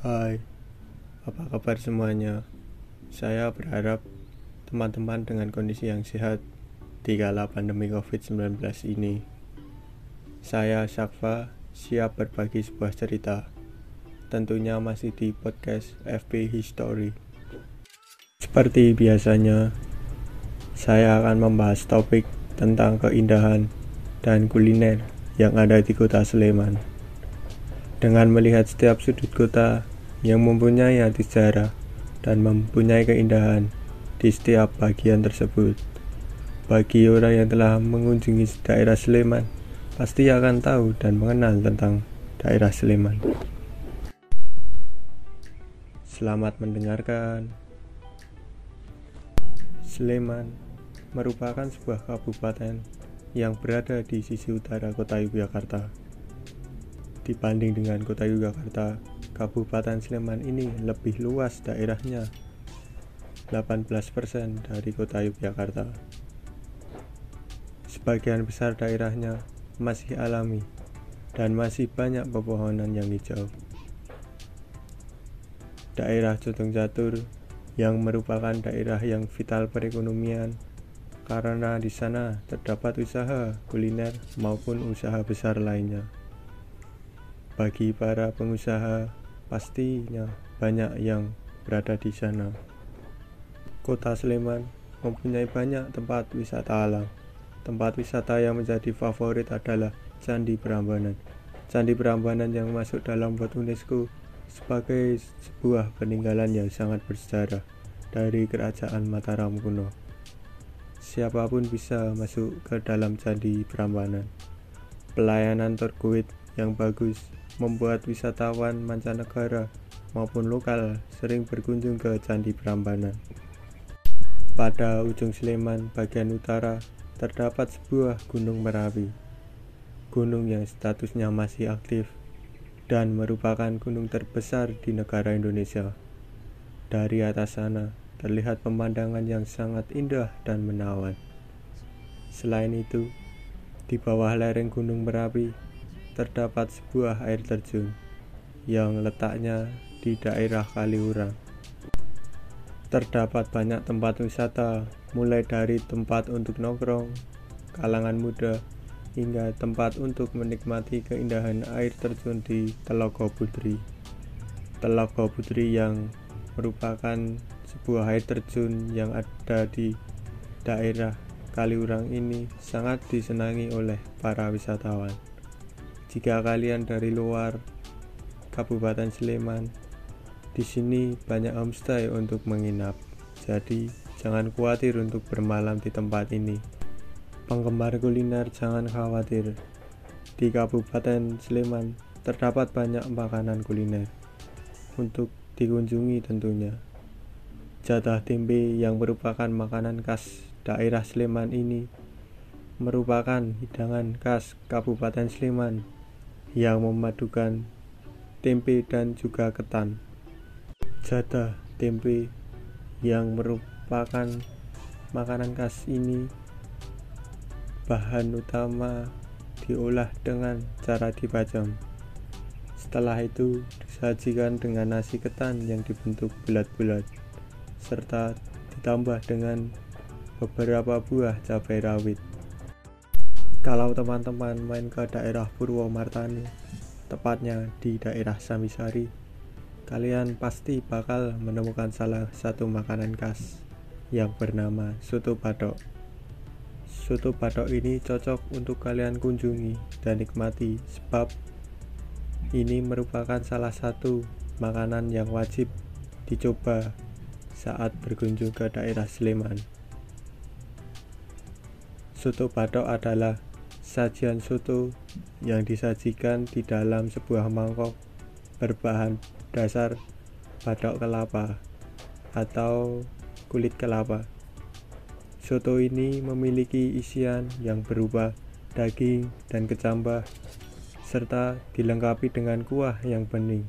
Hai, apa kabar semuanya? Saya berharap teman-teman dengan kondisi yang sehat di kala pandemi COVID-19 ini. Saya Syakfa, siap berbagi sebuah cerita. Tentunya masih di podcast FP History. Seperti biasanya, saya akan membahas topik tentang keindahan dan kuliner yang ada di kota Sleman. Dengan melihat setiap sudut kota yang mempunyai arti sejarah dan mempunyai keindahan di setiap bagian tersebut. Bagi orang yang telah mengunjungi daerah Sleman, pasti akan tahu dan mengenal tentang daerah Sleman. Selamat mendengarkan. Sleman merupakan sebuah kabupaten yang berada di sisi utara kota Yogyakarta Dibanding dengan kota Yogyakarta, Kabupaten Sleman ini lebih luas daerahnya 18% dari kota Yogyakarta. Sebagian besar daerahnya masih alami dan masih banyak pepohonan yang hijau. Daerah Jotong Jatur yang merupakan daerah yang vital perekonomian karena di sana terdapat usaha kuliner maupun usaha besar lainnya. Bagi para pengusaha, pastinya banyak yang berada di sana. Kota Sleman mempunyai banyak tempat wisata alam. Tempat wisata yang menjadi favorit adalah Candi Prambanan. Candi Prambanan yang masuk dalam buat UNESCO sebagai sebuah peninggalan yang sangat bersejarah dari kerajaan Mataram kuno. Siapa pun bisa masuk ke dalam Candi Prambanan. Pelayanan terkuit yang bagus membuat wisatawan mancanegara maupun lokal sering berkunjung ke Candi Prambanan. Pada ujung Sleman bagian utara terdapat sebuah gunung Merapi. Gunung yang statusnya masih aktif dan merupakan gunung terbesar di negara Indonesia. Dari atas sana terlihat pemandangan yang sangat indah dan menawan. Selain itu, di bawah lereng Gunung Merapi terdapat sebuah air terjun yang letaknya di daerah Kaliurang. Terdapat banyak tempat wisata, mulai dari tempat untuk nongkrong, kalangan muda, hingga tempat untuk menikmati keindahan air terjun di Telaga Putri. Telaga Putri yang merupakan sebuah air terjun yang ada di daerah Kaliurang ini sangat disenangi oleh para wisatawan. Jika kalian dari luar Kabupaten Sleman, di sini banyak homestay untuk menginap. Jadi, jangan khawatir untuk bermalam di tempat ini. Penggemar kuliner jangan khawatir. Di Kabupaten Sleman terdapat banyak makanan kuliner untuk dikunjungi tentunya. Jatah tempe yang merupakan makanan khas daerah Sleman ini merupakan hidangan khas Kabupaten Sleman yang memadukan tempe dan juga ketan. Jada tempe yang merupakan makanan khas ini bahan utama diolah dengan cara dipajang. Setelah itu disajikan dengan nasi ketan yang dibentuk bulat-bulat serta ditambah dengan beberapa buah cabai rawit. Kalau teman-teman main ke daerah Purwomartani, tepatnya di daerah Samisari, kalian pasti bakal menemukan salah satu makanan khas yang bernama soto batok. Soto batok ini cocok untuk kalian kunjungi dan nikmati sebab ini merupakan salah satu makanan yang wajib dicoba saat berkunjung ke daerah Sleman. Soto batok adalah Sajian soto yang disajikan di dalam sebuah mangkok berbahan dasar batok kelapa atau kulit kelapa. Soto ini memiliki isian yang berupa daging dan kecambah serta dilengkapi dengan kuah yang bening.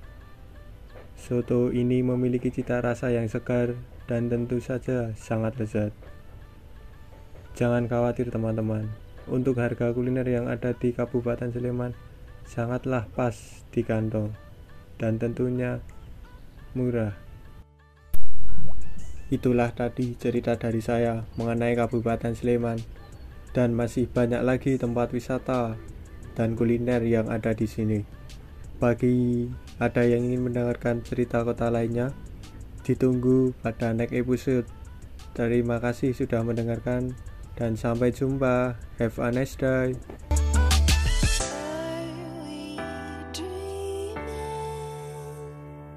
Soto ini memiliki cita rasa yang segar dan tentu saja sangat lezat. Jangan khawatir teman-teman, untuk harga kuliner yang ada di Kabupaten Sleman sangatlah pas di kantong dan tentunya murah. Itulah tadi cerita dari saya mengenai Kabupaten Sleman dan masih banyak lagi tempat wisata dan kuliner yang ada di sini. Bagi ada yang ingin mendengarkan cerita kota lainnya, ditunggu pada next episode. Terima kasih sudah mendengarkan dan sampai jumpa. Have a nice day.